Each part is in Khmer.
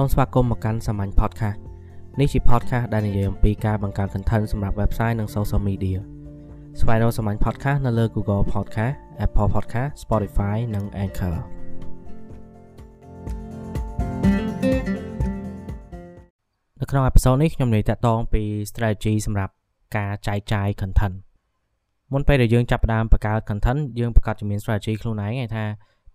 សូមស្វាគមន៍មកកាន់សាមញ្ញ podcast នេះជា podcast ដែលនិយាយអំពីការបង្កើត content សម្រាប់ website និង social media ស្វែងរកសាមញ្ញ podcast នៅលើ Google Podcast Apple Podcast Spotify និង Anchor នៅក្នុងអេពីសូតនេះខ្ញុំនិយាយតាក់ទងពី strategy សម្រាប់ការចែកចាយ content មុនពេលដែលយើងចាប់ផ្ដើមបង្កើត content យើងប្រកាសជាមាន strategy ខ្លួនឯងថា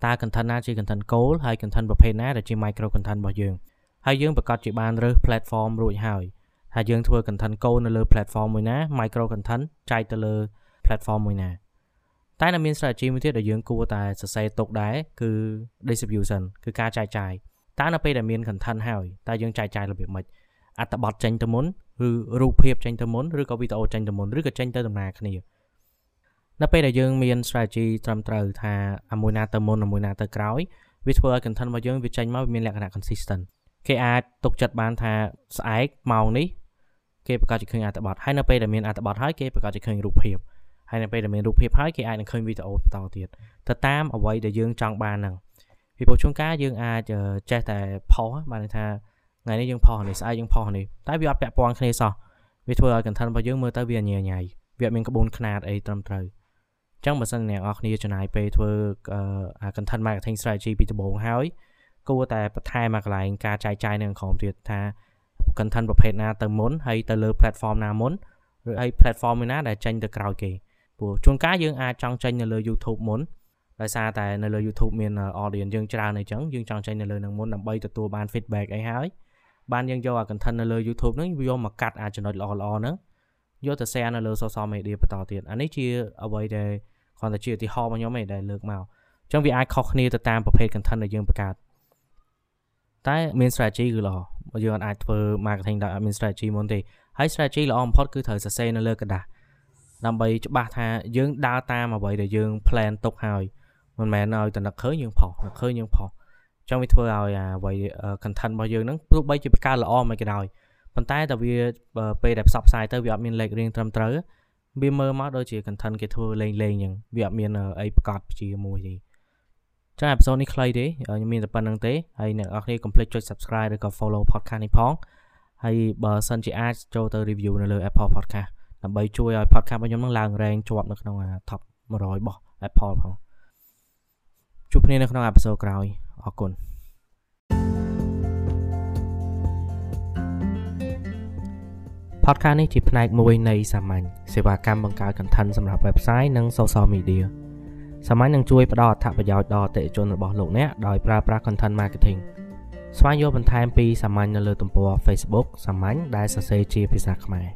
តើ content ណាជា content goal ហើយ content ប្រភេទណាដែលជា micro content របស់យើង ហើយយើងប្រកាសជាបានរើស platform រួចហើយថាយើងធ្វើ content goal នៅលើ platform មួយណា micro content ចែកទៅលើ platform មួយណាតែនៅមាន strategy មួយទៀតដែលយើងគួរតែសរសេរទុកដែរគឺ distribution គឺការចែកចាយតើនៅពេលដែលមាន content ហើយតើយើងចែកចាយរបៀបម៉េចអត្ថបទចេញទៅមុនឬរូបភាពចេញទៅមុនឬក៏វីដេអូចេញទៅមុនឬក៏ចេញទៅដំណើរគ្នានៅពេលដែលយើងមាន strategy ត្រឹមត្រូវថាអាមួយណាទៅមុនអាមួយណាទៅក្រោយវាធ្វើឲ្យ content របស់យើងវាចេញមកវាមានលក្ខណៈ consistent គេអាចទុកចិត្តបានថាស្អែកម៉ោងនេះគេប្រកាសជាឃើញអត្ថបទហើយនៅពេលដែលមានអត្ថបទហើយគេប្រកាសជាឃើញរូបភាពហើយនៅពេលដែលមានរូបភាពហើយគេអាចនឹងឃើញវីដេអូបន្តទៀតទៅតាមអ្វីដែលយើងចង់បានហ្នឹងពីព្រោះជួនកាលយើងអាចចេះតែផុសបានន័យថាថ្ងៃនេះយើងផុសនេះស្អែកយើងផុសនេះតែវាអត់ពាក់ព័ន្ធគ្នាសោះវាធ្វើឲ្យ content របស់យើងមើលទៅវាញ៉ៃញ៉ៃវាអត់មានក្បួនខ្នាតអីត្រឹមត្រូវចឹងបើសិនអ្នកនរគ្នាចំណាយពេលធ្វើអា content marketing strategy ពីដំបូងហើយ គួរតែបន្ថែមមកកន្លែងការចែកចាយនៅក្នុងទៀតថា content ប្រភេទណាទៅមុនហើយទៅលើ platform ណាមុនឬហើយ platform មួយណាដែលចេញទៅក្រោយគេព្រោះជួនកាលយើងអាចចង់ចេញនៅលើ YouTube មុនដោយសារតែនៅលើ YouTube មាន audience យើងច្រើនអញ្ចឹងយើងចង់ចេញនៅលើនឹងមុនដើម្បីទទួលបាន feedback អីហើយបានយើងយកអា content នៅលើ YouTube ហ្នឹងយកមកកាត់អាចចំណុចល្អៗហ្នឹងយកទៅ share នៅលើ social media បន្តទៀតអានេះជាអ្វីដែលគ្រាន់តែជាឧទាហរណ៍របស់ខ្ញុំឯងដែលលើកមកអញ្ចឹងវាអាចខុសគ្នាទៅតាមប្រភេទ content ដែលយើងបង្កើត តែមាន strategy គឺល្អយើងអាចធ្វើ marketing ដោយអត់មាន strategy មុនទេហើយ strategy ល្អបំផុតគឺត្រូវសរសេរនៅលើក្រដាស់ដើម្បីច្បាស់ថាយើងដើរតាមអ្វីដែលយើង plan ទុកហើយមិនមែនឲ្យតែនឹកឃើញយើងផុសនឹកឃើញយើងផុសចង់វាធ្វើឲ្យអ្វី content របស់យើងហ្នឹងទោះបីជាបង្កើតល្អមិនក៏ដោយប៉ុន្តែតែវាពេលដែលផ្សព្វផ្សាយទៅវាអត់មានលេខរៀងត្រឹមត្រូវវាមើលមកដូចជា content គេធ្វើលេងលេងអញ្ចឹងវាអត់មានអីប្រកាសជាមួយទេ ចាអេពីសូតនេះខ្លីទេខ្ញុំមានតែប៉ុណ្្នឹងទេហើយអ្នកនរគ្នាកុំភ្លេចចុច subscribe ឬក៏ follow podcast នេះផងហើយបើសិនជាអាចចូលទៅ review នៅលើ Apple podcast ដើម្បីជួយឲ្យ podcast របស់ខ្ញុំនឹងឡើង rank ជាប់នៅក្នុង top 100របស់ Apple ផងជួបគ្នានៅក្នុងអេពីសូតក្រោយអរគុណ podcast នេះជាផ្នែកមួយនៃសាមញ្ញសេវាកម្មបង្កើត content សម្រាប់ website និង social media សាមញ្ញនឹងជួយផ្ដល់អត្ថប្រយោជន៍ដល់អតិថិជនរបស់លោកអ្នកដោយប្រើប្រាស់ content marketing ស្វែងយល់បន្ថែមពីសាមញ្ញនៅលើទំព័រ Facebook សាមញ្ញដែលសរសេរជាភាសាខ្មែរ